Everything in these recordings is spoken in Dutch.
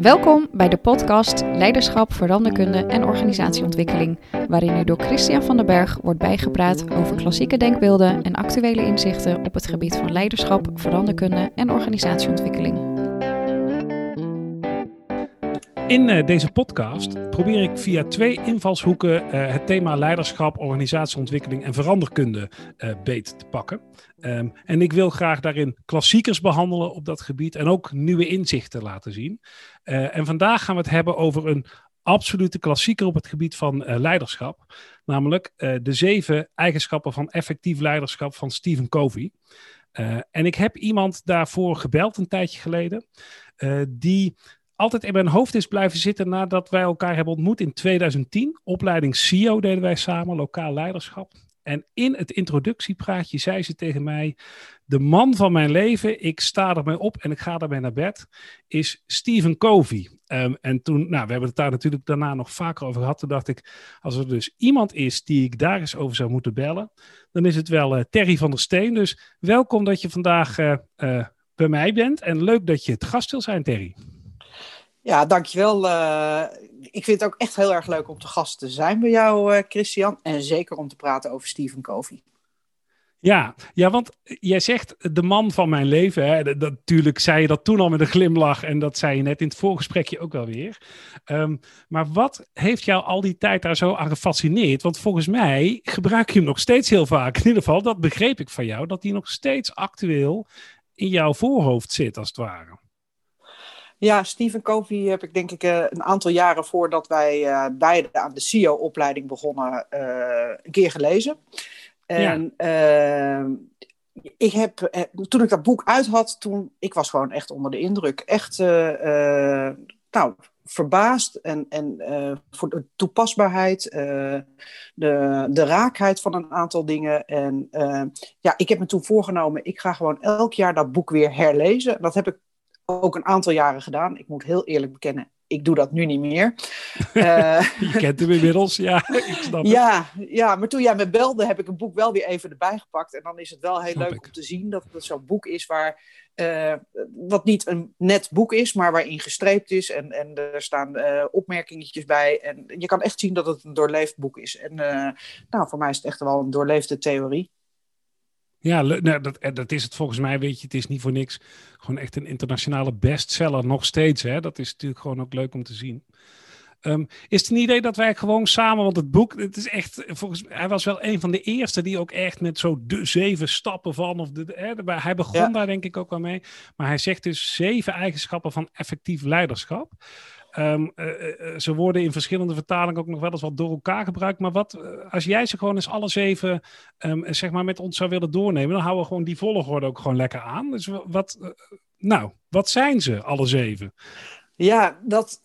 Welkom bij de podcast Leiderschap, Veranderkunde en Organisatieontwikkeling, waarin u door Christian van den Berg wordt bijgepraat over klassieke denkbeelden en actuele inzichten op het gebied van leiderschap, veranderkunde en organisatieontwikkeling. In uh, deze podcast probeer ik via twee invalshoeken uh, het thema leiderschap, organisatieontwikkeling en veranderkunde uh, beet te pakken. Um, en ik wil graag daarin klassiekers behandelen op dat gebied en ook nieuwe inzichten laten zien. en vandaag gaan we het hebben over een absolute klassieker op het gebied van leiderschap, namelijk de zeven eigenschappen van effectief leiderschap van Stephen Covey. en ik heb iemand daarvoor gebeld een tijdje geleden, die altijd in mijn hoofd is blijven zitten nadat wij elkaar hebben ontmoet in 2010. Opleiding CEO deden wij samen, lokaal leiderschap. En in het introductiepraatje zei ze tegen mij: De man van mijn leven, ik sta ermee op en ik ga ermee naar bed, is Stephen Covey. Um, en toen, nou, we hebben het daar natuurlijk daarna nog vaker over gehad. Toen dacht ik: Als er dus iemand is die ik daar eens over zou moeten bellen, dan is het wel uh, Terry van der Steen. Dus welkom dat je vandaag uh, uh, bij mij bent en leuk dat je het gast wil zijn, Terry. Ja, dankjewel. Uh, ik vind het ook echt heel erg leuk om te gast te zijn bij jou, uh, Christian. En zeker om te praten over Stephen Covey. Ja, ja, want jij zegt de man van mijn leven. Hè? Dat, natuurlijk zei je dat toen al met een glimlach. En dat zei je net in het voorgesprekje ook wel weer. Um, maar wat heeft jou al die tijd daar zo aan gefascineerd? Want volgens mij gebruik je hem nog steeds heel vaak. In ieder geval, dat begreep ik van jou. Dat hij nog steeds actueel in jouw voorhoofd zit, als het ware. Ja, Stephen Covey heb ik denk ik uh, een aantal jaren voordat wij uh, beide aan de CEO-opleiding begonnen, uh, een keer gelezen. En ja. ik heb, toen ik dat boek uit had, toen, ik was gewoon echt onder de indruk. Echt, nou, verbaasd en, en voor de toepasbaarheid, de, de raakheid van een aantal dingen. En ja, ik heb me toen voorgenomen, ik ga gewoon elk jaar dat boek weer herlezen. Dat heb ik ook een aantal jaren gedaan. Ik moet heel eerlijk bekennen, ik doe dat nu niet meer. Uh, je kent hem inmiddels, ja. Ik snap ja, ja, maar toen jij me belde, heb ik een boek wel weer even erbij gepakt. En dan is het wel heel leuk om te zien dat het zo'n boek is waar. Uh, wat niet een net boek is, maar waarin gestreept is. En, en er staan uh, opmerkingetjes bij. En je kan echt zien dat het een doorleefd boek is. En nou, voor mij is het echt wel een doorleefde theorie. Ja, nou, dat, dat is het volgens mij, weet je, het is niet voor niks. Gewoon echt een internationale bestseller, nog steeds. Hè? Dat is natuurlijk gewoon ook leuk om te zien. Um, is het een idee dat wij gewoon samen, want het boek, het is echt, volgens mij, hij was wel een van de eerste die ook echt met zo de zeven stappen van, of de, hè, hij begon ja. daar denk ik ook wel mee, maar hij zegt dus zeven eigenschappen van effectief leiderschap. Um, uh, uh, ze worden in verschillende vertalingen ook nog wel eens wat door elkaar gebruikt. Maar wat, als jij ze gewoon eens alle zeven um, zeg maar met ons zou willen doornemen, dan houden we gewoon die volgorde ook gewoon lekker aan. Dus wat, nou, wat zijn ze, alle zeven? Ja, dat,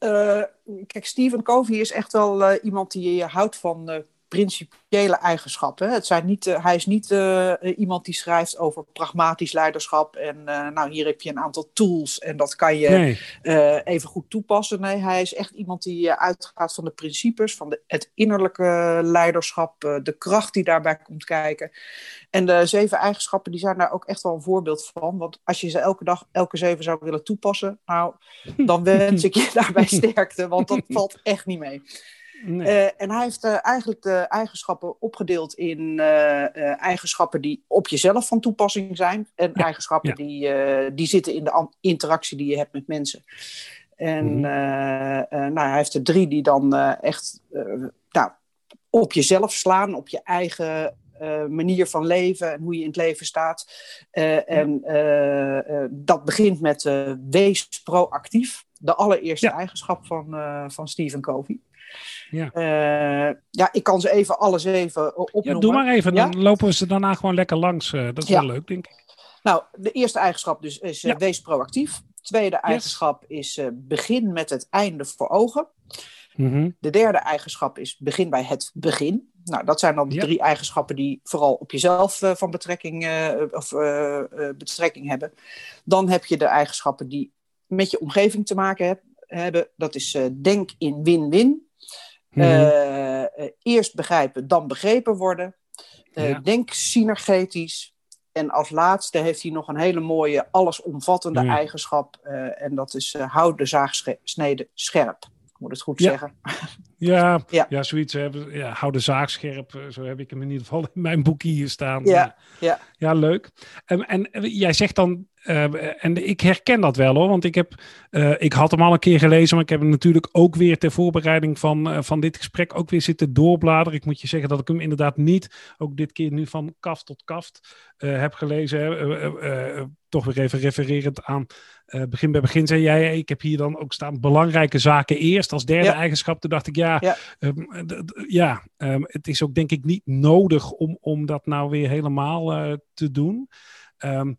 kijk, Stephen Covey is echt wel iemand die houdt van principiële eigenschappen. Het zijn niet, uh, hij is niet uh, iemand die schrijft over pragmatisch leiderschap en uh, nou hier heb je een aantal tools en dat kan je nee. even goed toepassen. Nee, hij is echt iemand die uitgaat van de principes, van de, het innerlijke leiderschap, de kracht die daarbij komt kijken. En de zeven eigenschappen die zijn daar ook echt wel een voorbeeld van. Want als je ze elke dag, elke zeven zou willen toepassen, nou, dan wens ik je daarbij sterkte, want dat valt echt niet mee. Nee. Uh, en hij heeft uh, eigenlijk de eigenschappen opgedeeld in uh, eigenschappen die op jezelf van toepassing zijn. En ja. eigenschappen ja. Die, die zitten in de interactie die je hebt met mensen. En mm -hmm. nou, hij heeft er drie die dan echt nou, op jezelf slaan, op je eigen manier van leven en hoe je in het leven staat. en dat begint met wees proactief. De allereerste eigenschap van, van Stephen Covey. Ja. Uh, ja, ik kan ze even alles even opnoemen. Ja, doe maar even, dan ja? lopen we ze daarna gewoon lekker langs. Uh, dat is ja. wel leuk, denk ik. Nou, de eerste eigenschap dus is uh, wees proactief. Tweede eigenschap yes. is begin met het einde voor ogen. Mm -hmm. De derde eigenschap is begin bij het begin. Nou, dat zijn dan de drie eigenschappen die vooral op jezelf van betrekking, of, betrekking hebben. Dan heb je de eigenschappen die met je omgeving te maken heb, hebben. Dat is denk in win-win. Mm -hmm. uh, eerst begrijpen, dan begrepen worden. Uh, ja. Denk synergetisch. En als laatste heeft hij nog een hele mooie, allesomvattende Ja. eigenschap. eh, en dat is eh houd de zaagsnede scherp. Ik moet het goed Ja. zeggen. Ja, ja. Ja. zoiets. Ja, hou de zaak scherp. eh, Zo heb ik hem in ieder geval in mijn boekje hier staan. Ja, ja. Ja, leuk. En, en jij zegt dan, eh, en ik herken dat wel hoor, want ik, heb, eh, ik had hem al een keer gelezen, maar ik heb hem natuurlijk ook weer ter voorbereiding van, eh, van dit gesprek ook weer zitten doorbladeren. Ik moet je zeggen dat ik hem inderdaad niet, ook dit keer nu van kaft tot kaft, heb gelezen. toch weer even refererend aan begin bij begin zei jij, ik heb hier dan ook staan belangrijke zaken eerst als derde Ja. eigenschap. Toen dacht ik, ja, Ja. ehm, ja ehm, het is ook denk ik niet nodig om, om dat nou weer helemaal te doen. Ehm,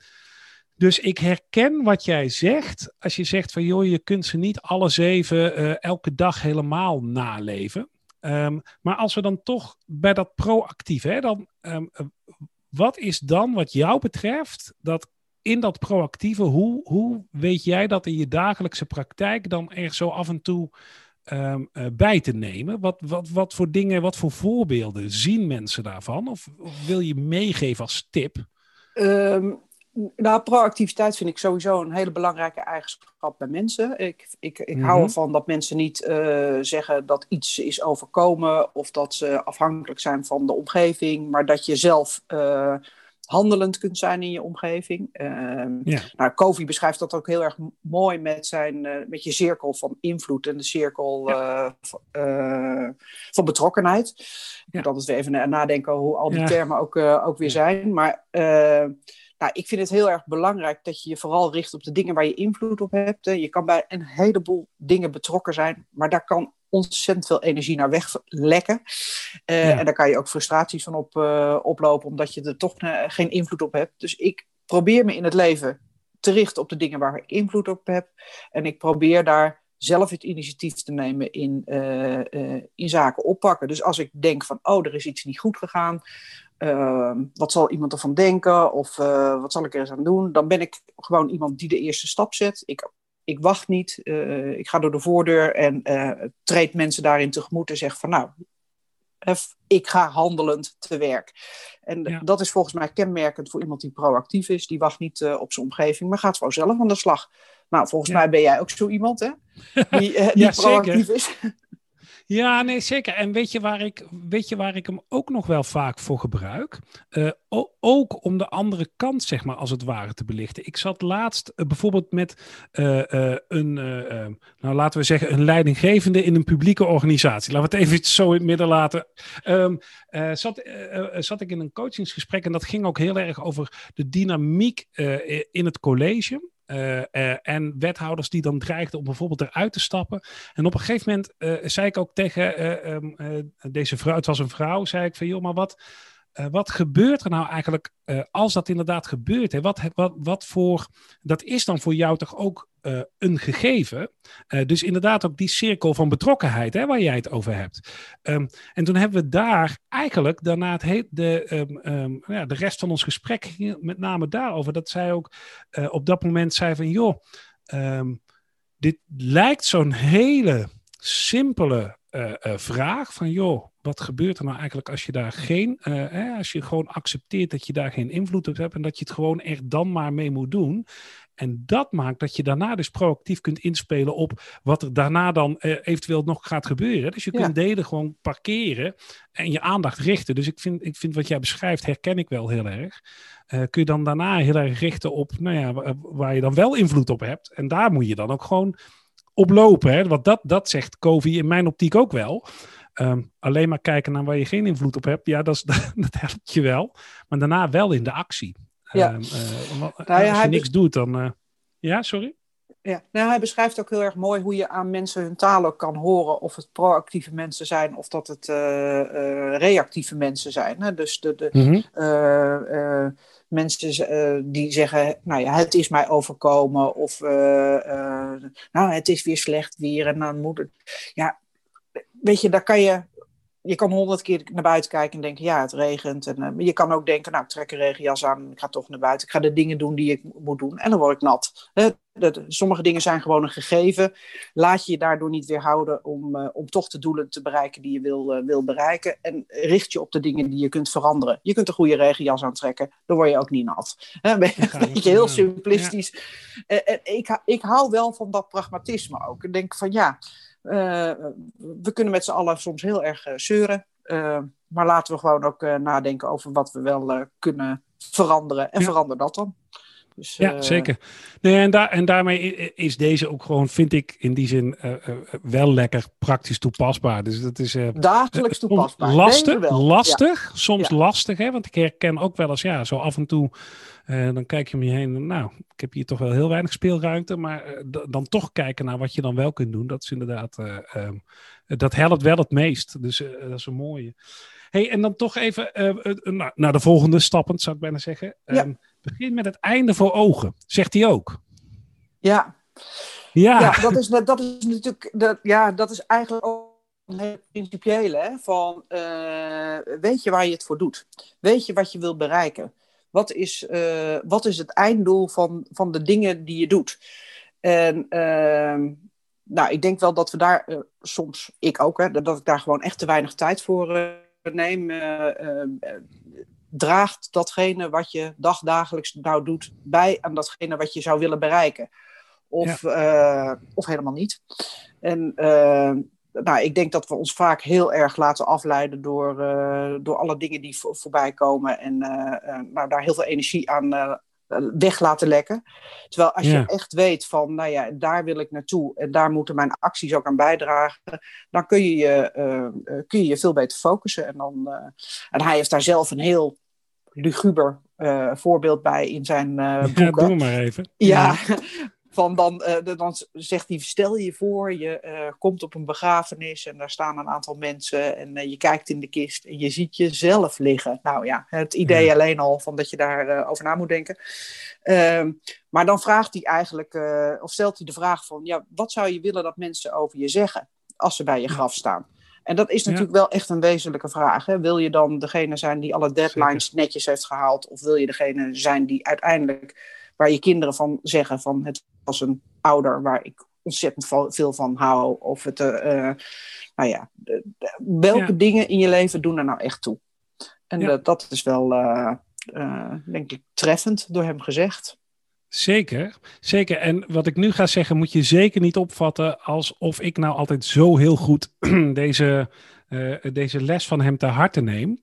dus ik herken wat jij zegt. Als je zegt van joh, je kunt ze niet alle zeven eh, elke dag helemaal naleven. Ehm, maar als we dan toch bij dat proactief, hè, dan, ehm, eh, wat is dan wat jou betreft dat in dat proactieve, hoe, hoe weet jij dat in je dagelijkse praktijk dan er zo af en toe ehm, eh, bij te nemen? Wat, wat, wat voor dingen, wat voor voorbeelden zien mensen daarvan? Of, wil je meegeven als tip? Ehm, nou, proactiviteit vind ik sowieso een hele belangrijke eigenschap bij mensen. Ik, ik, ik Mhm. hou ervan dat mensen niet eh, zeggen dat iets is overkomen of dat ze afhankelijk zijn van de omgeving, maar dat je zelf eh, handelend kunt zijn in je omgeving. Ehm, Ja. nou, Covey beschrijft dat ook heel erg mooi met, zijn, eh, met je cirkel van invloed en de cirkel van betrokkenheid. Ik Ja. moet altijd weer even nadenken hoe al die termen ook, ook weer zijn. Maar nou, ik vind het heel erg belangrijk dat je je vooral richt op de dingen waar je invloed op hebt. Je kan bij een heleboel dingen betrokken zijn, maar daar kan ontzettend veel energie naar weglekken. Ja. En daar kan je ook frustraties van op, eh, oplopen, omdat je er toch eh, geen invloed op hebt. Dus ik probeer me in het leven te richten op de dingen waar ik invloed op heb. En ik probeer daar zelf het initiatief te nemen in, in zaken oppakken. Dus als ik denk van, oh, er is iets niet goed gegaan. Eh, wat zal iemand ervan denken? Of eh, wat zal ik er eens aan doen? Dan ben ik gewoon iemand die de eerste stap zet. Ik, ik wacht niet. eh, ik ga door de voordeur en eh, treed mensen daarin tegemoet en zeg van, nou, ik ga handelend te werk. En Ja. dat is volgens mij kenmerkend voor iemand die proactief is. Die wacht niet op zijn omgeving, maar gaat gewoon zelf aan de slag. Nou, volgens Ja. mij ben jij ook zo iemand, hè? Die, die proactief zeker. is. Ja, nee, zeker. En weet je waar ik, weet je waar ik hem ook nog wel vaak voor gebruik? Eh, ook om de andere kant, zeg maar, als het ware te belichten. Ik zat laatst eh, bijvoorbeeld met eh, een, eh, eh, nou laten we zeggen, een leidinggevende in een publieke organisatie. Laten we het even zo in het midden laten. Ehm, eh, zat, zat ik in een coachingsgesprek en dat ging ook heel erg over de dynamiek in het college. Eh, eh, en wethouders die dan dreigden om bijvoorbeeld eruit te stappen. En op een gegeven moment eh, zei ik ook tegen eh, ehm, eh, deze vrouw, het was een vrouw, zei ik van joh, maar wat, eh, wat gebeurt er nou eigenlijk eh, als dat inderdaad gebeurt? Hè? Wat, wat, wat voor, dat is dan voor jou toch ook eh, een gegeven? Dus inderdaad ook die cirkel van betrokkenheid hè, waar jij het over hebt. Ehm, en toen hebben we daar eigenlijk daarna het he- de, ehm, ehm, ja, de rest van ons gesprek ging met name daarover. Dat zij ook op dat moment zei van joh, dit lijkt zo'n hele simpele vraag van joh, wat gebeurt er nou eigenlijk als je daar geen, eh, hè, als je gewoon accepteert dat je daar geen invloed op hebt en dat je het gewoon echt dan maar mee moet doen. En dat maakt dat je daarna dus proactief kunt inspelen op wat er daarna dan eh, eventueel nog gaat gebeuren. Dus je Ja. kunt delen gewoon parkeren en je aandacht richten. Dus ik vind, ik vind wat jij beschrijft, herken ik wel heel erg. Eh, kun je dan daarna heel erg richten op nou ja, wa- waar je dan wel invloed op hebt. En daar moet je dan ook gewoon op lopen. Hè? Want dat, dat zegt Covey in mijn optiek ook wel. Ehm, alleen maar kijken naar waar je geen invloed op hebt, ja, dat, is, dat helpt je wel. Maar daarna wel in de actie. Ja. Ehm, eh, Nou ja, als je niks doet, dan. eh, ja, sorry? Ja, nou, hij beschrijft ook heel erg mooi hoe je aan mensen hun taal ook kan horen. Of het proactieve mensen zijn of dat het eh, reactieve mensen zijn. Hè? Dus de, de, Mhm. mensen die zeggen, nou ja, het is mij overkomen. Of nou, het is weer slecht weer en dan moet het... Ja, weet je, daar kan je... Je kan honderd keer naar buiten kijken en denken, ja, het regent. En, eh, maar je kan ook denken, nou, ik trek een regenjas aan, ik ga toch naar buiten. Ik ga de dingen doen die ik moet doen en dan word ik nat. Hè? Dat, sommige dingen zijn gewoon een gegeven. Laat je je daardoor niet weerhouden om, uh, om toch de doelen te bereiken die je wil, uh, wil bereiken. En richt je op de dingen die je kunt veranderen. Je kunt een goede regenjas aantrekken, dan word je ook niet nat. Een beetje heel simplistisch. Ja. Ik, ik hou wel van dat pragmatisme ook. Ik denk van ja, we kunnen met z'n allen soms heel erg zeuren. maar laten we gewoon ook nadenken over wat we wel kunnen veranderen. En ja. verander dat dan. Dus, ja, uh... zeker. Nee, en, daar, en daarmee is deze ook gewoon, vind ik, in die zin uh, uh, wel lekker praktisch toepasbaar. Dus dat is. Dagelijks toepasbaar. Lastig, lastig. Ja. Soms ja. lastig, hè? Want ik herken ook wel eens, ja, zo af en toe. dan kijk je om je heen. Nou, ik heb hier toch wel heel weinig speelruimte. Maar dan toch kijken naar wat je dan wel kunt doen. Dat is inderdaad. Um, dat helpt wel het meest. Dus dat is een mooie. Hey, en dan toch even uh, naar de volgende stappen, zou ik bijna zeggen. Ja. Begin met het einde voor ogen, zegt hij ook. Ja. Ja, ja dat, is, dat is natuurlijk, dat, ja, dat is eigenlijk ook een hele principiële. Hè? Van, uh, weet je waar je het voor doet? Weet je wat je wilt bereiken? Wat is, uh, wat is het einddoel van, van de dingen die je doet? En uh, nou, ik denk wel dat we daar uh, soms, ik ook, hè, dat ik daar gewoon echt te weinig tijd voor neem. Draagt datgene wat je dagdagelijks nou doet bij aan datgene wat je zou willen bereiken? Of, ja. of helemaal niet? En nou, ik denk dat we ons vaak heel erg laten afleiden door, door alle dingen die voor, voorbij komen. En nou, daar heel veel energie aan weg laten lekken. Terwijl als ja. je echt weet van, nou ja, daar wil ik naartoe en daar moeten mijn acties ook aan bijdragen, dan kun je je, uh, kun je, je veel beter focussen. En, dan, uh, en hij heeft daar zelf een heel luguber uh, voorbeeld bij in zijn boeken. Ja, doe maar even. Ja, van dan, uh, dan zegt hij, stel je voor, je uh, komt op een begrafenis en daar staan een aantal mensen en uh, je kijkt in de kist en je ziet jezelf liggen. Nou ja, het idee ja. alleen al van dat je daarover over na moet denken. Ehm, maar dan vraagt hij eigenlijk, of stelt hij de vraag van, ja, wat zou je willen dat mensen over je zeggen als ze bij je graf staan? En dat is natuurlijk ja. wel echt een wezenlijke vraag. Hè? Wil je dan degene zijn die alle deadlines Zeker. netjes heeft gehaald? Of wil je degene zijn die uiteindelijk waar je kinderen van zeggen van het was een ouder waar ik ontzettend veel van hou. Of het, uh, nou ja, de, de, welke ja. dingen in je leven doen er nou echt toe? En ja. dat is wel, uh, denk ik, treffend door hem gezegd. Zeker, zeker. En wat ik nu ga zeggen, moet je zeker niet opvatten alsof ik nou altijd zo heel goed deze, deze les van hem te harte neem.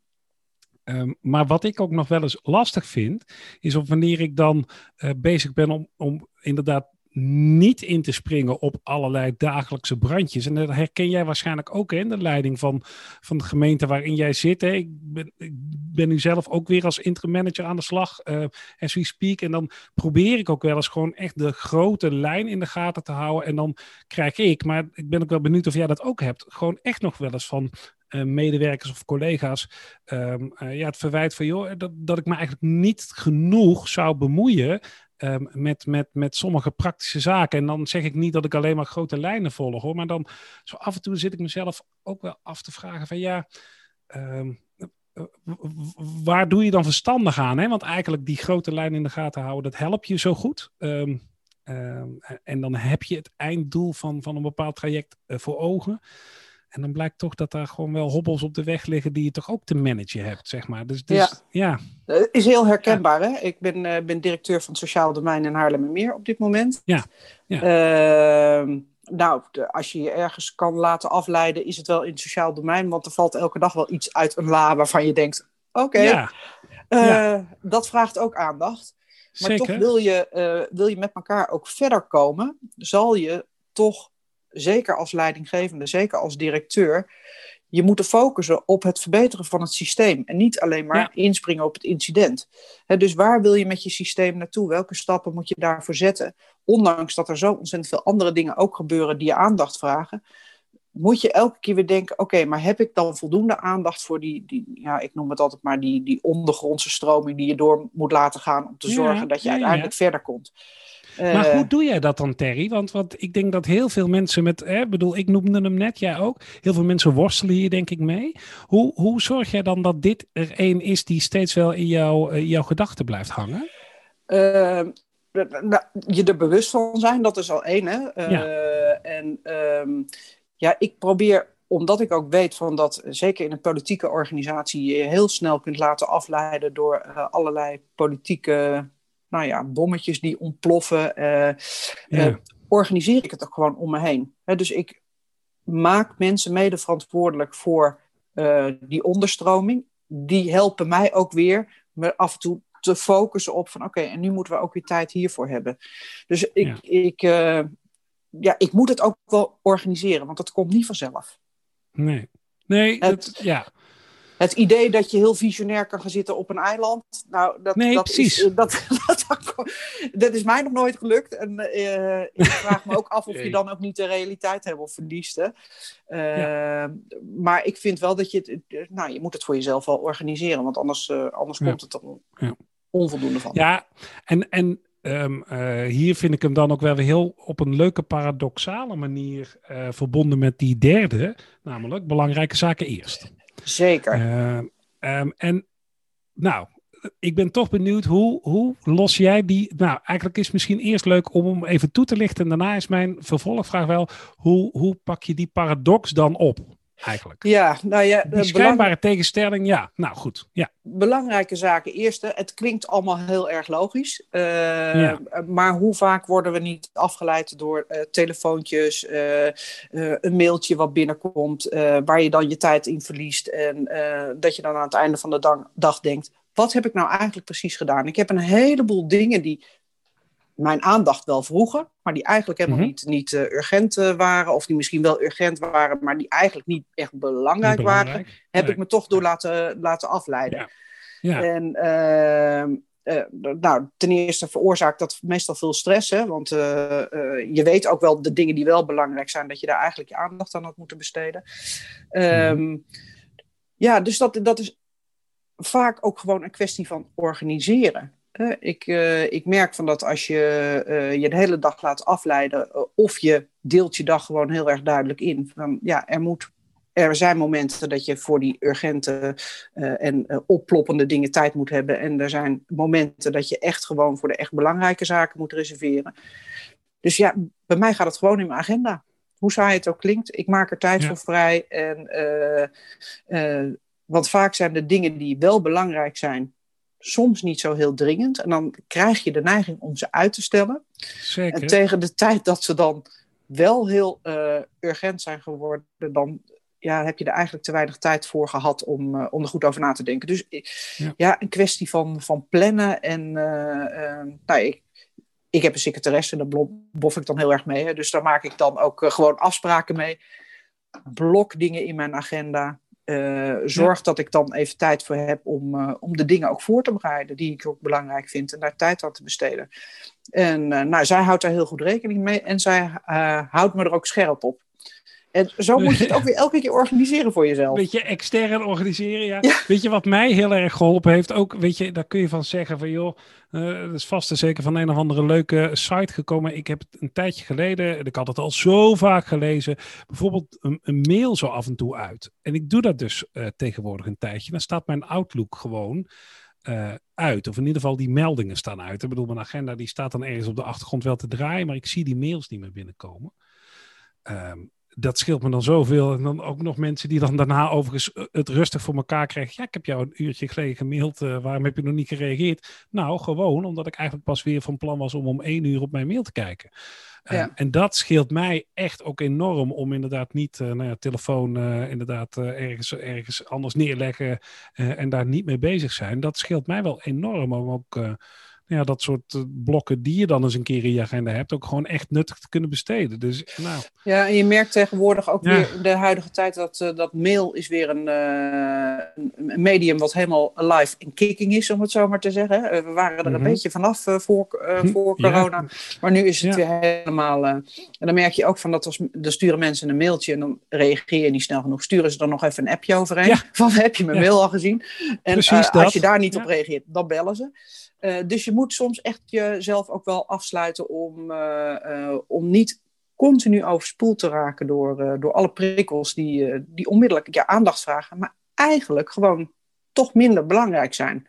Um, maar wat ik ook nog wel eens lastig vind, is op wanneer ik dan uh, bezig ben om, om inderdaad niet in te springen op allerlei dagelijkse brandjes. En dat herken jij waarschijnlijk ook in de leiding van, van de gemeente waarin jij zit. Hè. Ik, ben, ik ben nu zelf ook weer als interim manager aan de slag, uh, as we speak. En dan probeer ik ook wel eens gewoon echt de grote lijn in de gaten te houden. En dan krijg ik, maar ik ben ook wel benieuwd of jij dat ook hebt, gewoon echt nog wel eens van uh, medewerkers of collega's um, uh, ja, het verwijt van joh, dat, dat ik me eigenlijk niet genoeg zou bemoeien um, met, met, met sommige praktische zaken. En dan zeg ik niet dat ik alleen maar grote lijnen volg hoor, maar dan zo af en toe zit ik mezelf ook wel af te vragen van ja. Um, waar doe je dan verstandig aan? Hè? Want eigenlijk die grote lijn in de gaten houden, dat helpt je zo goed. Um, en dan heb je het einddoel van, van een bepaald traject uh, voor ogen. En dan blijkt toch dat daar gewoon wel hobbels op de weg liggen die je toch ook te managen hebt, zeg maar. Dus, dus ja. ja. Is heel herkenbaar, ja. hè? Ik ben, uh, ben directeur van het Sociaal Domein in Haarlemmermeer op dit moment. Ja. ja. Uh, nou, de, als je je ergens kan laten afleiden, is het wel in het sociaal domein. Want er valt elke dag wel iets uit een la waarvan je denkt, oké, okay, ja. uh, dat vraagt ook aandacht. Maar Zeker. toch wil je, wil je met elkaar ook verder komen, zal je toch zeker als leidinggevende, zeker als directeur, je moet focussen op het verbeteren van het systeem en niet alleen maar ja. inspringen op het incident. He, dus waar wil je met je systeem naartoe? Welke stappen moet je daarvoor zetten? Ondanks dat er zo ontzettend veel andere dingen ook gebeuren die je aandacht vragen, moet je elke keer weer denken: oké, okay, maar heb ik dan voldoende aandacht voor die, die, ja, ik noem het altijd maar die, die ondergrondse stroming die je door moet laten gaan om te zorgen ja, dat je uiteindelijk verder komt? Maar hoe doe jij dat dan, Terry? Want, want ik denk dat heel veel mensen met, hè, bedoel, ik noemde hem net, jij ook. Heel veel mensen worstelen hier, denk ik, mee. Hoe, hoe zorg jij dan dat dit er één is die steeds wel in, jou, in jouw gedachten blijft hangen? Uh, je er bewust van zijn, dat is al één. Hè? Ja. En ehm, ja, ik probeer omdat ik ook weet van dat, zeker in een politieke organisatie, je heel snel kunt laten afleiden door uh, allerlei politieke nou ja, bommetjes die ontploffen, uh, ja. organiseer ik het ook gewoon om me heen. dus ik maak mensen mede verantwoordelijk voor die onderstroming. Die helpen mij ook weer me af en toe te focussen op van oké, en nu moeten we ook weer tijd hiervoor hebben. Dus ik, ja. ik, ja, ik moet het ook wel organiseren, want dat komt niet vanzelf. Nee, nee het, ja. Het idee dat je heel visionair kan gaan zitten op een eiland. Nou, dat, nee, dat precies. Is, dat, dat, dat, is mij nog nooit gelukt. En uh, ik vraag me ook af of je dan ook niet de realiteit hebt of verliest. Uh, ja. Maar ik vind wel dat je het. Nou, je moet het voor jezelf wel organiseren, want anders, uh, anders ja. komt het er ja. onvoldoende van. Ja, en, en Um, uh, hier vind ik hem dan ook wel weer heel op een leuke paradoxale manier uh, verbonden met die derde, namelijk belangrijke zaken eerst. Zeker. Uh, um, en nou, ik ben toch benieuwd hoe, hoe los jij die. Nou, eigenlijk is het misschien eerst leuk om hem even toe te lichten. En daarna is mijn vervolgvraag wel: hoe, hoe pak je die paradox dan op? Eigenlijk. Ja, nou ja. Die schijnbare belang... tegenstelling, ja. Nou goed, ja. Belangrijke zaken. Eerste, het klinkt allemaal heel erg logisch. Uh, ja. Maar hoe vaak worden we niet afgeleid door uh, telefoontjes, uh, een mailtje wat binnenkomt, waar je dan je tijd in verliest. En dat je dan aan het einde van de dag, dag denkt, wat heb ik nou eigenlijk precies gedaan? Ik heb een heleboel dingen die mijn aandacht wel vroegen, maar die eigenlijk helemaal mm -hmm. niet, niet uh, urgent uh, waren, of die misschien wel urgent waren, maar die eigenlijk niet echt belangrijk, niet belangrijk. waren, heb nee. ik me toch door laten, laten afleiden. Ja. Ja. En uh, nou, ten eerste veroorzaakt dat meestal veel stress, hè, want je weet ook wel de dingen die wel belangrijk zijn, dat je daar eigenlijk je aandacht aan had moeten besteden. Mm -hmm. Ja, dus dat, dat is vaak ook gewoon een kwestie van organiseren. Ik, uh, ik merk van dat als je uh, je de hele dag laat afleiden, of je deelt je dag gewoon heel erg duidelijk in. Van, ja, er, moet, er zijn momenten dat je voor die urgente en opploppende dingen tijd moet hebben. En er zijn momenten dat je echt gewoon voor de echt belangrijke zaken moet reserveren. Dus ja, bij mij gaat het gewoon in mijn agenda. Hoe saai het ook klinkt, ik maak er tijd ja. voor vrij. En, want vaak zijn de dingen die wel belangrijk zijn, soms niet zo heel dringend. En dan krijg je de neiging om ze uit te stellen. Zeker. En tegen de tijd dat ze dan wel heel uh, urgent zijn geworden, dan ja, heb je er eigenlijk te weinig tijd voor gehad om, uh, om er goed over na te denken. Dus ja, ja een kwestie van, van plannen. En nou, ik, ik heb een secretaresse, daar bof ik dan heel erg mee. Hè, dus daar maak ik dan ook gewoon afspraken mee. Blok dingen in mijn agenda. Uh, zorg ja. dat ik dan even tijd voor heb om, uh, om de dingen ook voor te bereiden die ik ook belangrijk vind en daar tijd aan te besteden. En uh, nou, zij houdt daar heel goed rekening mee en zij houdt me er ook scherp op. En zo moet je het ook weer elke keer organiseren voor jezelf. Weet je, extern organiseren, ja. ja. Weet je wat mij heel erg geholpen heeft? Ook, weet je, daar kun je van zeggen van, joh, uh, dat is vast en zeker van een of andere leuke site gekomen. Ik heb het een tijdje geleden, ik had het al zo vaak gelezen, bijvoorbeeld een, een mail zo af en toe uit. En ik doe dat dus uh, tegenwoordig een tijdje. Dan staat mijn Outlook gewoon uh, uit. Of in ieder geval die meldingen staan uit. Ik bedoel, mijn agenda die staat dan ergens op de achtergrond wel te draaien, maar ik zie die mails niet meer binnenkomen. Um, dat scheelt me dan zoveel. En dan ook nog mensen die dan daarna overigens het rustig voor elkaar krijgen. Ja, ik heb jou een uurtje geleden gemaild. Uh, waarom heb je nog niet gereageerd? Nou, gewoon omdat ik eigenlijk pas weer van plan was om om één uur op mijn mail te kijken. Uh, ja. En dat scheelt mij echt ook enorm om inderdaad niet, uh, nou ja, telefoon inderdaad ergens, ergens anders neerleggen en daar niet mee bezig zijn. Dat scheelt mij wel enorm om ook ja, dat soort uh, blokken die je dan eens een keer in je agenda hebt, ook gewoon echt nuttig te kunnen besteden. Dus, nou. Ja, en je merkt tegenwoordig ook ja. weer de huidige tijd dat, uh, dat mail is weer een, uh, een, medium wat helemaal live in kicking is, om het zo maar te zeggen. we waren er mm -hmm. een Mhm. beetje vanaf voor, voor corona, ja. maar nu is het ja. weer helemaal... en dan merk je ook van dat als, dan sturen mensen een mailtje en dan reageer je niet snel genoeg. Sturen ze dan nog even een appje overheen van heb je mijn mail al gezien? En als je daar niet op reageert, dan bellen ze. Uh, dus je moet soms echt jezelf ook wel afsluiten om, uh, uh, om niet continu overspoeld te raken door, door alle prikkels die, die onmiddellijk je aandacht vragen, maar eigenlijk gewoon toch minder belangrijk zijn.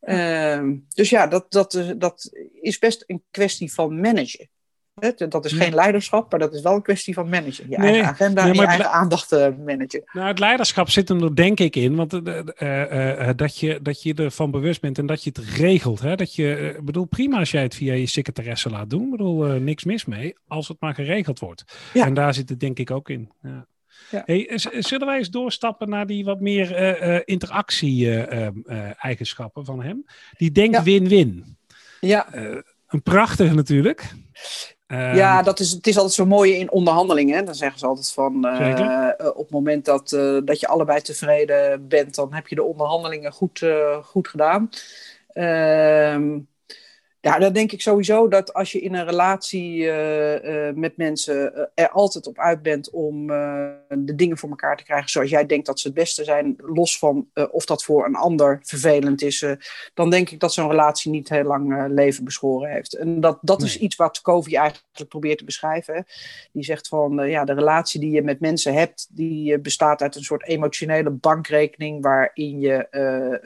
Ehm, dus ja, dat, dat, dat is best een kwestie van managen. Dat is geen leiderschap, maar dat is wel een kwestie van managen. Je eigen agenda en je eigen aandacht uh, managen. Nou, het leiderschap zit er denk ik in. Want uh, dat, je, dat je ervan bewust bent en dat je het regelt. Hè? Dat je, bedoel, prima als jij het via je secretaresse laat doen. Ik bedoel, niks mis mee. Als het maar geregeld wordt. Ja. En daar zit het denk ik ook in. Ja. Ja. Hey, zullen wij eens doorstappen naar die wat meer interactie-eigenschappen van hem? Die denkt win-win. Ja. een prachtige natuurlijk. Ehm, ja, dat is, het is altijd zo mooi in onderhandelingen. Dan zeggen ze altijd van uh, op het moment dat, uh, dat je allebei tevreden bent, dan heb je de onderhandelingen goed, goed gedaan. Ehm, ja, dan denk ik sowieso dat als je in een relatie uh, uh, met mensen uh, er altijd op uit bent om de dingen voor elkaar te krijgen zoals jij denkt dat ze het beste zijn, los van of dat voor een ander vervelend is, dan denk ik dat zo'n relatie niet heel lang leven beschoren heeft. En dat, dat is iets wat Covey eigenlijk probeert te beschrijven. Die zegt van ja, de relatie die je met mensen hebt, die bestaat uit een soort emotionele bankrekening waarin je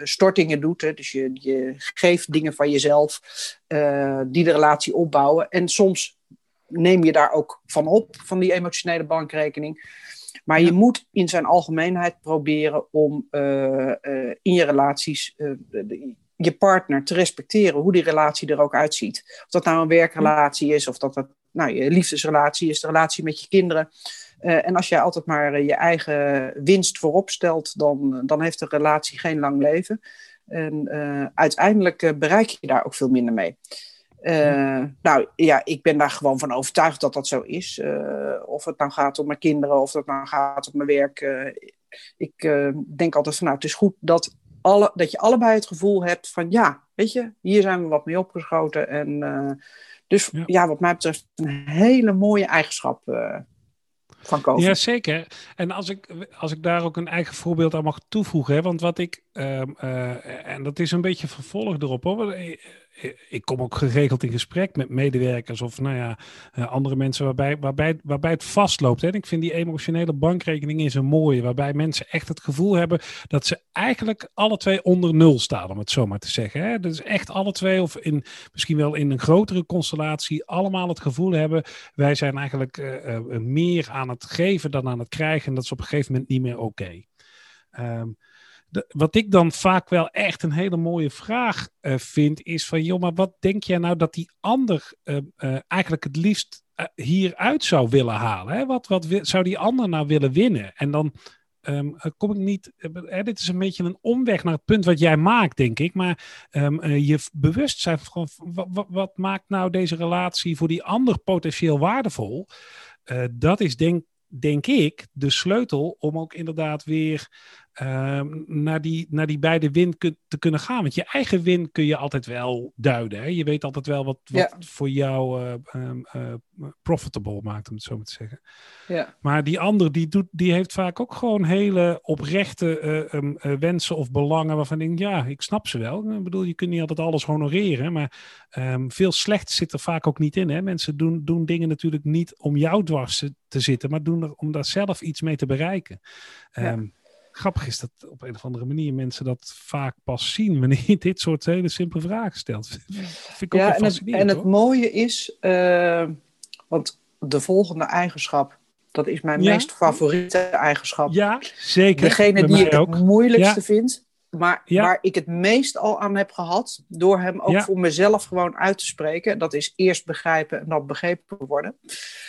stortingen doet. Hè, dus je, je geeft dingen van jezelf. Eh, die de relatie opbouwen. En soms neem je daar ook van op, van die emotionele bankrekening. Maar je moet in zijn algemeenheid proberen om uh, in je relaties je partner te respecteren, hoe die relatie er ook uitziet. Of dat nou een werkrelatie is, of dat dat nou, je liefdesrelatie is, de relatie met je kinderen. en als jij altijd maar je eigen winst voorop stelt, dan, dan heeft de relatie geen lang leven. En uh, uiteindelijk uh, bereik je daar ook veel minder mee. Uh, nou ja, ik ben daar gewoon van overtuigd dat dat zo is. of het nou gaat om mijn kinderen, of het nou gaat om mijn werk. ik denk altijd van nou, het is goed dat, alle, dat je allebei het gevoel hebt van ja, weet je, hier zijn we wat mee opgeschoten. En dus ja. ja. wat mij betreft een hele mooie eigenschap van COVID. Ja, zeker. En als ik, als ik daar ook een eigen voorbeeld aan mag toevoegen, hè, want wat ik, um, uh, en dat is een beetje vervolg erop hoor ik kom ook geregeld in gesprek met medewerkers of nou ja, uh, andere mensen waarbij, waarbij, waarbij het vastloopt. En ik vind die emotionele bankrekening is een mooie, waarbij mensen echt het gevoel hebben dat ze eigenlijk alle twee onder nul staan, om het zo maar te zeggen. Hè. Dus echt alle twee, of in, misschien wel in een grotere constellatie, allemaal het gevoel hebben, wij zijn eigenlijk uh, uh, meer aan het geven dan aan het krijgen. En dat is op een gegeven moment niet meer oké. Okay. Um, wat ik dan vaak wel echt een hele mooie vraag uh, vind, is van joh, maar wat denk jij nou dat die ander uh, uh, eigenlijk het liefst hieruit zou willen halen? Hè? Wat, wat zou die ander nou willen winnen? En dan um, kom ik niet. dit is een beetje een omweg naar het punt wat jij maakt, denk ik. Maar um, je bewustzijn van wat, wat, maakt nou deze relatie voor die ander potentieel waardevol? dat is denk, denk ik de sleutel om ook inderdaad weer Ehm, naar, die, naar die beide win te kunnen gaan. Want je eigen win kun je altijd wel duiden. Hè? Je weet altijd wel wat, wat voor jou uh, profitable maakt, om het zo maar te zeggen. Ja. Maar die ander, die, doet, die heeft vaak ook gewoon hele oprechte um, wensen of belangen waarvan ik denk, ja, ik snap ze wel. Ik bedoel, je kunt niet altijd alles honoreren, maar um, veel slecht zit er vaak ook niet in. Hè? Mensen doen, doen dingen natuurlijk niet om jou dwars te zitten, maar doen er om daar zelf iets mee te bereiken. Ja grappig is dat op een of andere manier mensen dat vaak pas zien wanneer je dit soort hele simpele vragen stelt. Vind ik ja, en het, en het mooie is, uh, want de volgende eigenschap, dat is mijn meest favoriete eigenschap. Ja, zeker. Degene die ik het moeilijkste ja. vind, maar waar ik het meest al aan heb gehad, door hem ook voor mezelf gewoon uit te spreken. Dat is eerst begrijpen en dan begrepen worden.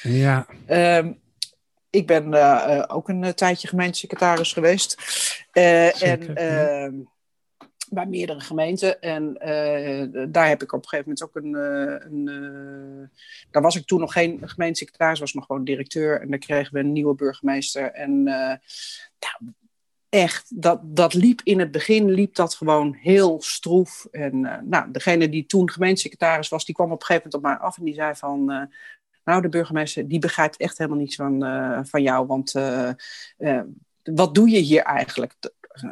Ja. Um, ik ben uh, ook een tijdje gemeentesecretaris geweest. En ehm, bij meerdere gemeenten. En daar heb ik op een gegeven moment ook een. een daar was ik toen nog geen gemeentesecretaris, was nog gewoon directeur. En dan kregen we een nieuwe burgemeester. En nou, echt, dat, dat liep in het begin liep dat gewoon heel stroef. En nou, degene die toen gemeentesecretaris was, die kwam op een gegeven moment op mij af en die zei van... Nou, de burgemeester die begrijpt echt helemaal niets van, uh, van jou, want uh, uh, wat doe je hier eigenlijk?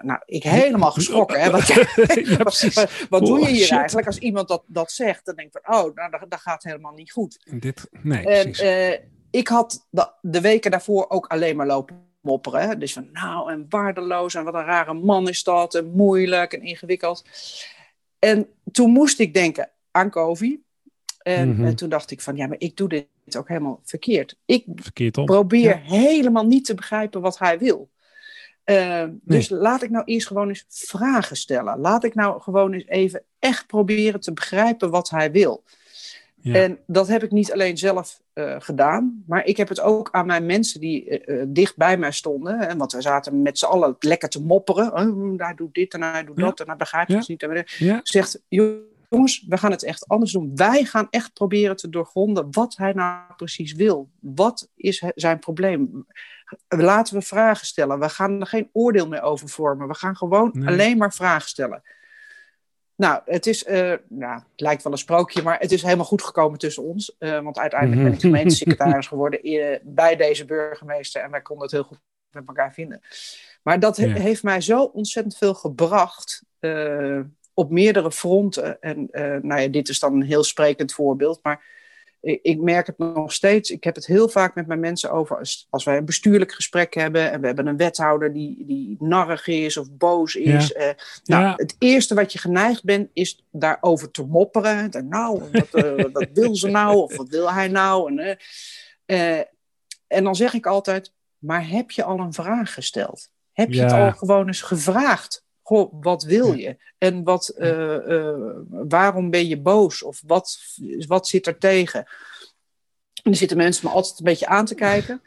Nou, ik helemaal geschrokken. Hè? Wat, ja, wat, wat doe je hier eigenlijk? Als iemand dat, dat zegt, dan denk ik van, oh, nou, dat, dat gaat helemaal niet goed. Dit, nee, en, ik had de, de weken daarvoor ook alleen maar lopen mopperen. Hè? Dus van, nou, en waardeloos, en wat een rare man is dat, en moeilijk en ingewikkeld. En toen moest ik denken aan Kovi. En, Mhm. en toen dacht ik van, ja, maar ik doe dit ook helemaal verkeerd. Ik Verkeerd probeer Ja. helemaal niet te begrijpen wat hij wil. Eh, Dus laat ik nou eerst gewoon eens vragen stellen. Laat ik nou gewoon eens even echt proberen te begrijpen wat hij wil. Ja. En dat heb ik niet alleen zelf eh, gedaan, maar ik heb het ook aan mijn mensen die eh, eh, dicht bij mij stonden. Hè, want we zaten met z'n allen lekker te mopperen. Oh, hij doet dit en hij doet Ja. dat en hij begrijpt Ja. het niet. En ja. zegt, jongens, we gaan het echt anders doen. Wij gaan echt proberen te doorgronden wat hij nou precies wil. Wat is zijn probleem? Laten we vragen stellen. We gaan er geen oordeel meer over vormen. We gaan gewoon Nee. alleen maar vragen stellen. Nou, het is, eh, nou, het lijkt wel een sprookje, maar het is helemaal goed gekomen tussen ons. Eh, want uiteindelijk ben ik Mhm. gemeentesecretaris geworden eh, bij deze burgemeester. En wij konden het heel goed met elkaar vinden. Maar dat he- Ja. heeft mij zo ontzettend veel gebracht. Op meerdere fronten. En eh, nou ja, dit is dan een heel sprekend voorbeeld. Maar ik, ik merk het nog steeds. Ik heb het heel vaak met mijn mensen over. Als, als wij een bestuurlijk gesprek hebben. En we hebben een wethouder die, die narrig is of boos is. eh, nou, Ja. Het eerste wat je geneigd bent is daarover te mopperen. En, nou, wat, eh, wat wil ze nou? Of wat wil hij nou? En, en dan zeg ik altijd. Maar heb je al een vraag gesteld? Heb je het al gewoon eens gevraagd? Goh, wat wil je? En wat, eh, eh, waarom ben je boos? Of wat, wat zit er tegen? En dan zitten mensen me altijd een beetje aan te kijken.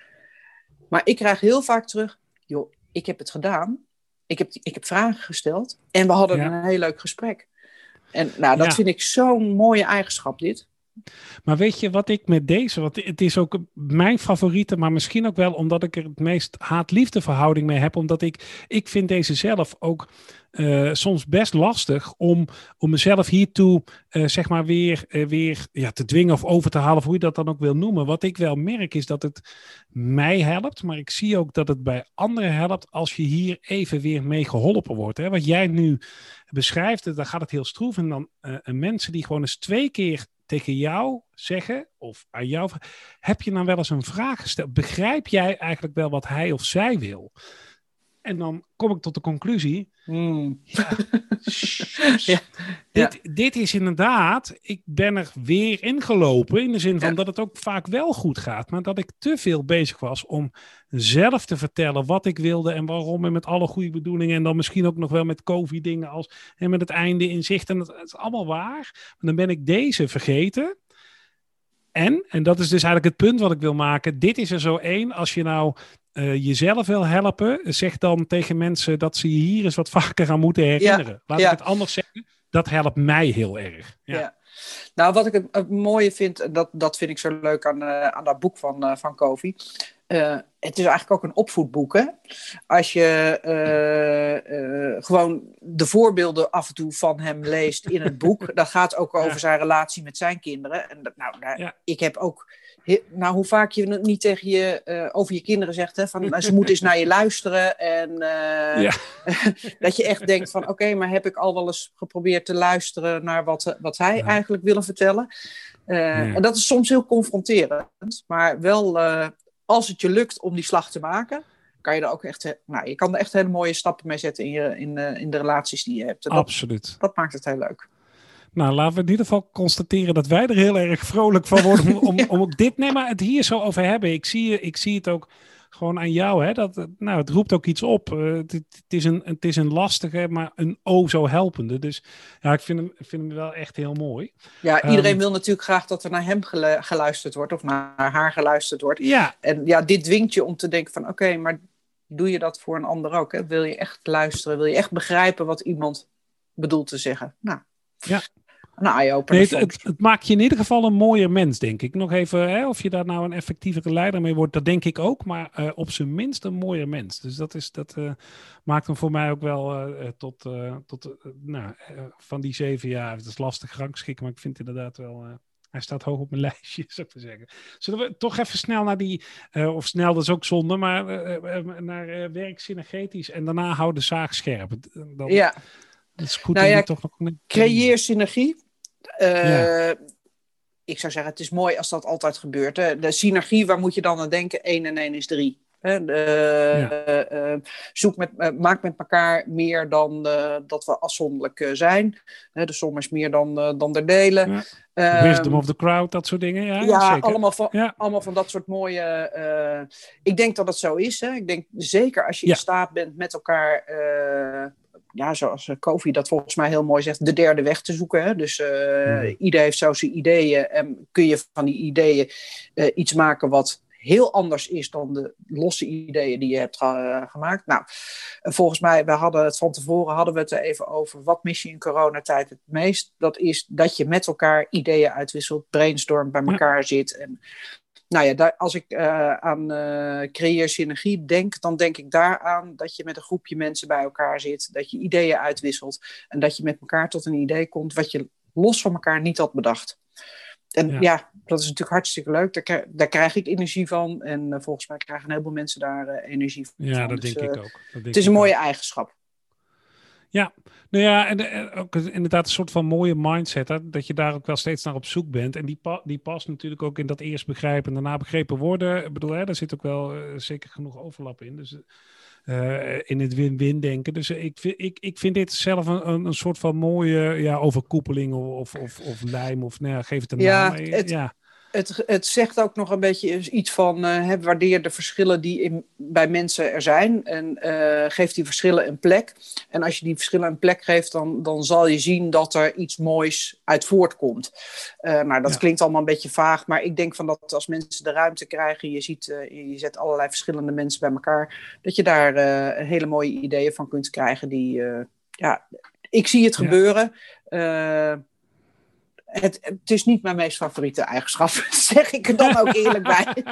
Maar ik krijg heel vaak terug: joh, ik heb het gedaan. Ik heb, ik heb vragen gesteld. En we hadden Ja. een heel leuk gesprek. En nou, dat Ja. vind ik zo'n mooie eigenschap, dit. Maar weet je wat ik met deze, want het is ook mijn favoriete, maar misschien ook wel omdat ik er het meest haat-liefde verhouding mee heb, omdat ik, ik vind deze zelf ook eh, soms best lastig om, om mezelf hiertoe eh, zeg maar weer, eh, weer ja, te dwingen of over te halen, of hoe je dat dan ook wil noemen. Wat ik wel merk is dat het mij helpt, maar ik zie ook dat het bij anderen helpt als je hier even weer mee geholpen wordt. Hè? Wat jij nu beschrijft, dan gaat het heel stroef en dan mensen die gewoon eens twee keer tegen jou zeggen, of aan jou, heb je dan wel eens een vraag gesteld? Begrijp jij eigenlijk wel wat hij of zij wil? En dan kom ik tot de conclusie, ja, Ja, dit, dit is inderdaad, ik ben er weer ingelopen in de zin van Ja. dat het ook vaak wel goed gaat, maar dat ik te veel bezig was om zelf te vertellen wat ik wilde en waarom en met alle goede bedoelingen en dan misschien ook nog wel met COVID dingen als en met het einde in zicht en dat, dat is allemaal waar. Maar dan ben ik deze vergeten. En, en dat is dus eigenlijk het punt wat ik wil maken. Dit is er zo één. Als je nou eh, jezelf wil helpen, zeg dan tegen mensen dat ze je hier eens wat vaker aan moeten herinneren. Laat ja. ik het anders zeggen. Dat helpt mij heel erg. Ja. Ja. Nou, wat ik het, het mooie vind, en dat, dat vind ik zo leuk aan, eh, aan dat boek van, eh, van Kofi. Eh, het is eigenlijk ook een opvoedboek. Hè? Als je gewoon de voorbeelden af en toe van hem leest in het boek. dat gaat ook over zijn relatie met zijn kinderen. En dat, nou, daar- ik heb ook. Nou, hoe vaak je het niet tegen je eh, over je kinderen zegt, hè, van ze moeten eens naar je luisteren. En eh, Ja. dat je echt denkt van oké, maar heb ik al wel eens geprobeerd te luisteren naar wat, eh, wat zij Ja. eigenlijk willen vertellen. En dat is soms heel confronterend, maar wel als het je lukt om die slag te maken, kan je er ook echt, nou, je kan er echt hele mooie stappen mee zetten in, je, in, in de relaties die je hebt. En dat, Absoluut. dat maakt het heel leuk. Nou, laten we in ieder geval constateren dat wij er heel erg vrolijk van worden om, om, om ook dit nee, maar het hier zo over hebben. Ik zie, ik zie het ook gewoon aan jou. Hè, dat, nou, het roept ook iets op. Eh, het, het is een, het is een lastige, maar een o zo helpende. Dus ja, ik vind hem, vind hem wel echt heel mooi. Ja, iedereen Ehm. wil natuurlijk graag dat er naar hem gelu- geluisterd wordt of naar haar geluisterd wordt. Ja, En ja, dit dwingt je om te denken van oké, maar doe je dat voor een ander ook? Hè? Wil je echt luisteren? Wil je echt begrijpen wat iemand bedoelt te zeggen? Nou, Ja. Een eye-opener Nee, het, het, het maakt je in ieder geval een mooier mens, denk ik. Nog even, hè, of je daar nou een effectievere leider mee wordt, dat denk ik ook. Maar eh, op zijn minst een mooier mens. Dus dat, is, dat eh, maakt hem voor mij ook wel eh, tot, tot nou, van die zeven jaar. Het is lastig rangschikken, maar ik vind inderdaad wel... hij staat hoog op mijn lijstje, zou ik maar zeggen. Zullen we toch even snel naar die, of snel, dat is ook zonde, maar naar werk synergetisch en daarna hou de zaag scherp. Dan, Ja, Het is goed Nou ja, toch nog... creëer synergie. Eh, Ja. Ik zou zeggen, het is mooi als dat altijd gebeurt. Hè? De synergie, waar moet je dan aan denken? 1 en 1 is 3. Hè, zoek met, maak met elkaar meer dan dat we afzonderlijk zijn. de som is meer dan, dan de delen. Ja. Wisdom of the crowd, dat soort dingen. Ja, ja, allemaal, van, allemaal van dat soort mooie. ik denk dat het zo is. Hè. Ik denk zeker als je in staat bent met elkaar ja, zoals Kofi dat volgens mij heel mooi zegt, de derde weg te zoeken. Hè? Dus uh, ieder heeft zo zijn ideeën en kun je van die ideeën uh, iets maken wat heel anders is dan de losse ideeën die je hebt uh, gemaakt. Nou, volgens mij, we hadden het van tevoren hadden we het er even over. Wat mis je in coronatijd het meest? Dat is dat je met elkaar ideeën uitwisselt, brainstorm bij elkaar zit. En nou ja, daar, als ik uh, aan uh, creëer synergie denk, dan denk ik daaraan dat je met een groepje mensen bij elkaar zit, dat je ideeën uitwisselt en dat je met elkaar tot een idee komt wat je los van elkaar niet had bedacht. En ja, dat is natuurlijk hartstikke leuk. Daar, daar krijg ik energie van. En uh, volgens mij krijgen een heleboel mensen daar energie van. Ja, dat dus, denk ik ook. Dat denk het is een mooie eigenschap. Ja, nou ja, en, en, ook inderdaad een soort van mooie mindset. Hè, dat je daar ook wel steeds naar op zoek bent. En die, pa die past natuurlijk ook in dat eerst begrijpen en daarna begrepen worden. Ik bedoel, hè, daar zit ook wel uh, zeker genoeg overlap in. Dus uh, in het win-win denken. Dus ik, ik, ik vind dit zelf een, een, soort van mooie ja, overkoepeling of, of, of lijm. Of nou ja, geef het een ja, naam. Het, ja het, het zegt ook nog een beetje iets van uh, waardeer de verschillen die in, bij mensen er zijn en uh, geef die verschillen een plek. En als je die verschillen een plek geeft, dan, dan zal je zien dat er iets moois uit voortkomt. Uh, nou, dat klinkt allemaal een beetje vaag, maar ik denk van dat als mensen de ruimte krijgen, je ziet, je zet allerlei verschillende mensen bij elkaar, dat je daar hele mooie ideeën van kunt krijgen die, ja, ik zie het gebeuren het, het is niet mijn meest favoriete eigenschap, zeg ik er dan ook eerlijk bij.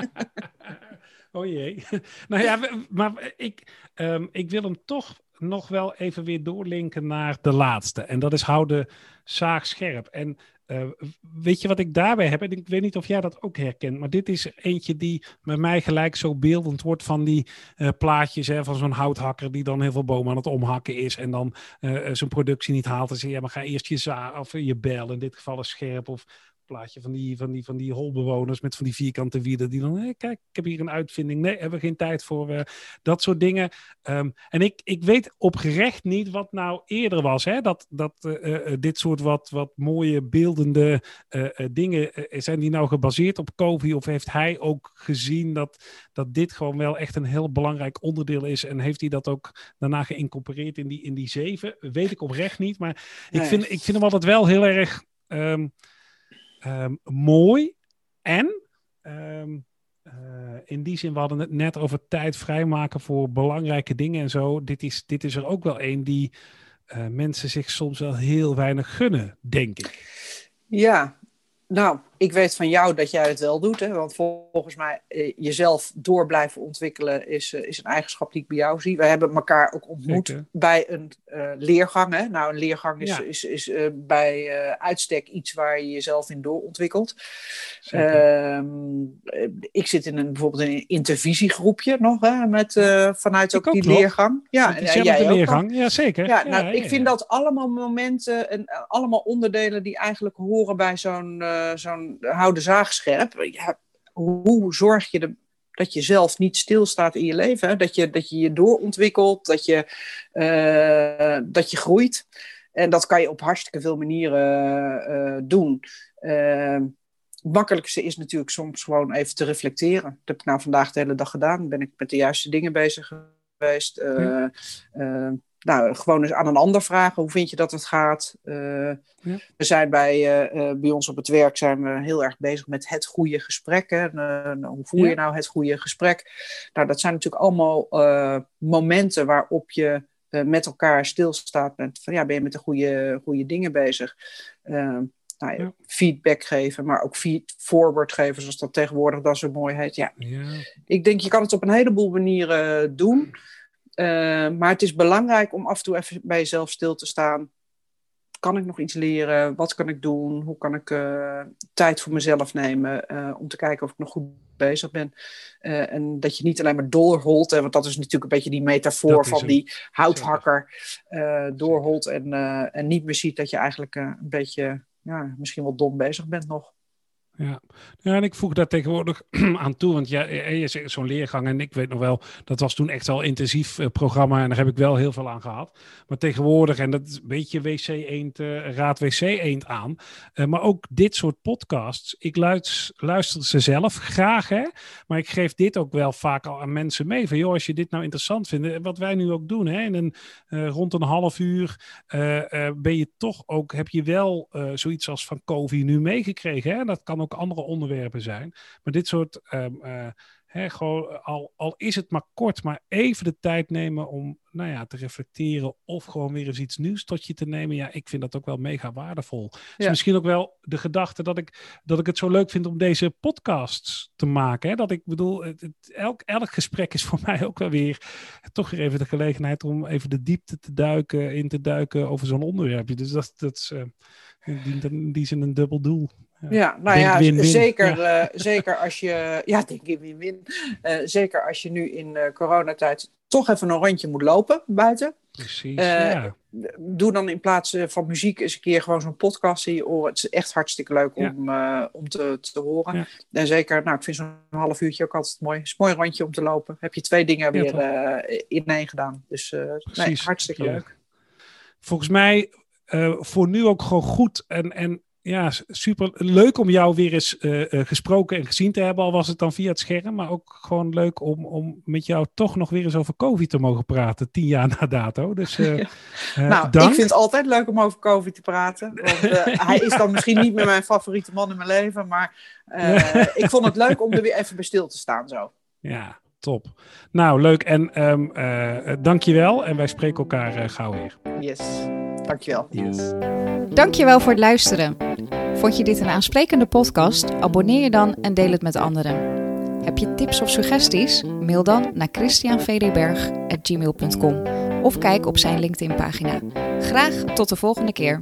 Oh jee. Nou ja, maar ik, um, ik wil hem toch nog wel even weer doorlinken naar de laatste. En dat is hou de zaag scherp. En uh, weet je wat ik daarbij heb? En ik weet niet of jij dat ook herkent, maar dit is eentje die bij mij gelijk zo beeldend wordt van die uh, plaatjes hè, van zo'n houthakker die dan heel veel bomen aan het omhakken is en dan uh, zijn productie niet haalt. En zegt, ja, maar ga eerst je zaag of je bel, in dit geval is scherp, of plaatje van die, van die, van die holbewoners met van die vierkante wielen die dan, hey, kijk, ik heb hier een uitvinding. Nee, hebben we geen tijd voor. Uh, dat soort dingen. Um, en ik, ik weet oprecht niet wat nou eerder was. Hè? Dat, dat uh, uh, dit soort wat, wat mooie beeldende dingen, zijn die nou gebaseerd op COVID? Of heeft hij ook gezien dat, dat dit gewoon wel echt een heel belangrijk onderdeel is? En heeft hij dat ook daarna geïncorporeerd in die, in die zeven? Weet ik oprecht niet. Maar ik, vind, ik vind hem altijd wel heel erg... Um, um, mooi. En um, uh, in die zin, we hadden het net over tijd vrijmaken voor belangrijke dingen en zo. Dit is, dit is er ook wel een die uh, mensen zich soms wel heel weinig gunnen, denk ik. Ja, nou, ik weet van jou dat jij het wel doet. Hè? Want volgens mij eh, jezelf door blijven ontwikkelen is, eh, is een eigenschap die ik bij jou zie. We hebben elkaar ook ontmoet Zeker. bij een uh, leergang. Hè? Nou, een leergang is, ja. is, is uh, bij uh, uitstek iets waar je jezelf in doorontwikkelt. ik zit in een, bijvoorbeeld in een intervisiegroepje nog, hè? Met, vanuit ook, ook die nog. leergang. Ja, en, jij leergang. Ook. Ja, zeker. Ja, nou, ja, ik vind dat allemaal momenten en allemaal onderdelen die eigenlijk horen bij zo'n zo'n hou de zaag scherp. Ja, hoe zorg je er, dat je zelf niet stilstaat in je leven? Hè? Dat, je, dat je je doorontwikkelt, dat je, uh, dat je groeit. En dat kan je op hartstikke veel manieren uh, doen. Uh, het makkelijkste is natuurlijk soms gewoon even te reflecteren. Dat heb ik nou vandaag de hele dag gedaan. Ben ik met de juiste dingen bezig geweest. Uh, nou, gewoon eens aan een ander vragen. Hoe vind je dat het gaat? Uh, ja. We zijn bij, uh, bij ons op het werk zijn we heel erg bezig met het goede gesprek. Hè? Uh, hoe voer je ja. nou het goede gesprek? Nou, dat zijn natuurlijk allemaal momenten waarop je met elkaar stilstaat. Met, van, ja, ben je met de goede, goede dingen bezig? nou, ja. Feedback geven, maar ook feed-forward geven, zoals dat tegenwoordig dan zo mooi heet. Ja. Ik denk, je kan het op een heleboel manieren doen. Uh, maar het is belangrijk om af en toe even bij jezelf stil te staan. Kan ik nog iets leren? Wat kan ik doen? Hoe kan ik uh, tijd voor mezelf nemen uh, om te kijken of ik nog goed bezig ben? en dat je niet alleen maar doorholt, hè, want dat is natuurlijk een beetje die metafoor van die houthakker. doorholt en, en niet meer ziet dat je eigenlijk een beetje, ja, misschien wel dom bezig bent nog. Ja. ja, en ik voeg daar tegenwoordig aan toe, want ja, eh, je zegt zo'n leergang en ik weet nog wel, dat was toen echt wel intensief uh, programma en daar heb ik wel heel veel aan gehad. Maar tegenwoordig, en dat is een beetje WC Eend, Raad WC Eend aan, maar ook dit soort podcasts, ik luister ze zelf graag, hè, maar ik geef dit ook wel vaak al aan mensen mee, van joh, als je dit nou interessant vindt, wat wij nu ook doen, hè, in een, rond een half uur ben je toch ook, heb je wel zoiets als van COVID nu meegekregen, hè, dat kan ook andere onderwerpen zijn. Maar dit soort, um, uh, hè, gewoon, al, al is het maar kort, maar even de tijd nemen om nou ja, te reflecteren of gewoon weer eens iets nieuws tot je te nemen. Ja, ik vind dat ook wel mega waardevol. Ja. Dus misschien ook wel de gedachte dat ik, dat ik het zo leuk vind om deze podcasts te maken. Hè? Dat ik bedoel, het, het, elk, elk gesprek is voor mij ook wel weer toch weer even de gelegenheid om even de diepte te duiken, in te duiken over zo'n onderwerpje. Dus dat, dat is uh, in, die, in die zin een dubbel doel. Ja, nou ja, win, win. Zeker, ja. Uh, zeker als je, ja, denk ik win-win. Uh, zeker als je nu in uh, coronatijd toch even een rondje moet lopen buiten. Precies, ja. Doe dan in plaats van muziek eens een keer gewoon zo'n podcast in je oren. Het is echt hartstikke leuk om, ja. om te, te horen. En zeker, nou, ik vind zo'n half uurtje ook altijd mooi. Het is een mooi rondje om te lopen. Heb je twee dingen weer in één gedaan. Dus nee, hartstikke leuk. Volgens mij voor nu ook gewoon goed en, en ja, super leuk om jou weer eens uh, uh, gesproken en gezien te hebben. Al was het dan via het scherm. Maar ook gewoon leuk om, om met jou toch nog weer eens over COVID te mogen praten. Tien jaar na dato. Dus, uh, ja. nou, dank. ik vind het altijd leuk om over COVID te praten. Want hij is dan misschien niet meer mijn favoriete man in mijn leven. Maar ik vond het leuk om er weer even bij stil te staan zo. Ja, top. Nou, leuk. En um, dankjewel. En wij spreken elkaar gauw weer. Yes. Dankjewel. Yes. Dankjewel voor het luisteren. Vond je dit een aansprekende podcast? Abonneer je dan en deel het met anderen. Heb je tips of suggesties? Mail dan naar christianvdberg.gmail.com of kijk op zijn LinkedIn-pagina. Graag tot de volgende keer.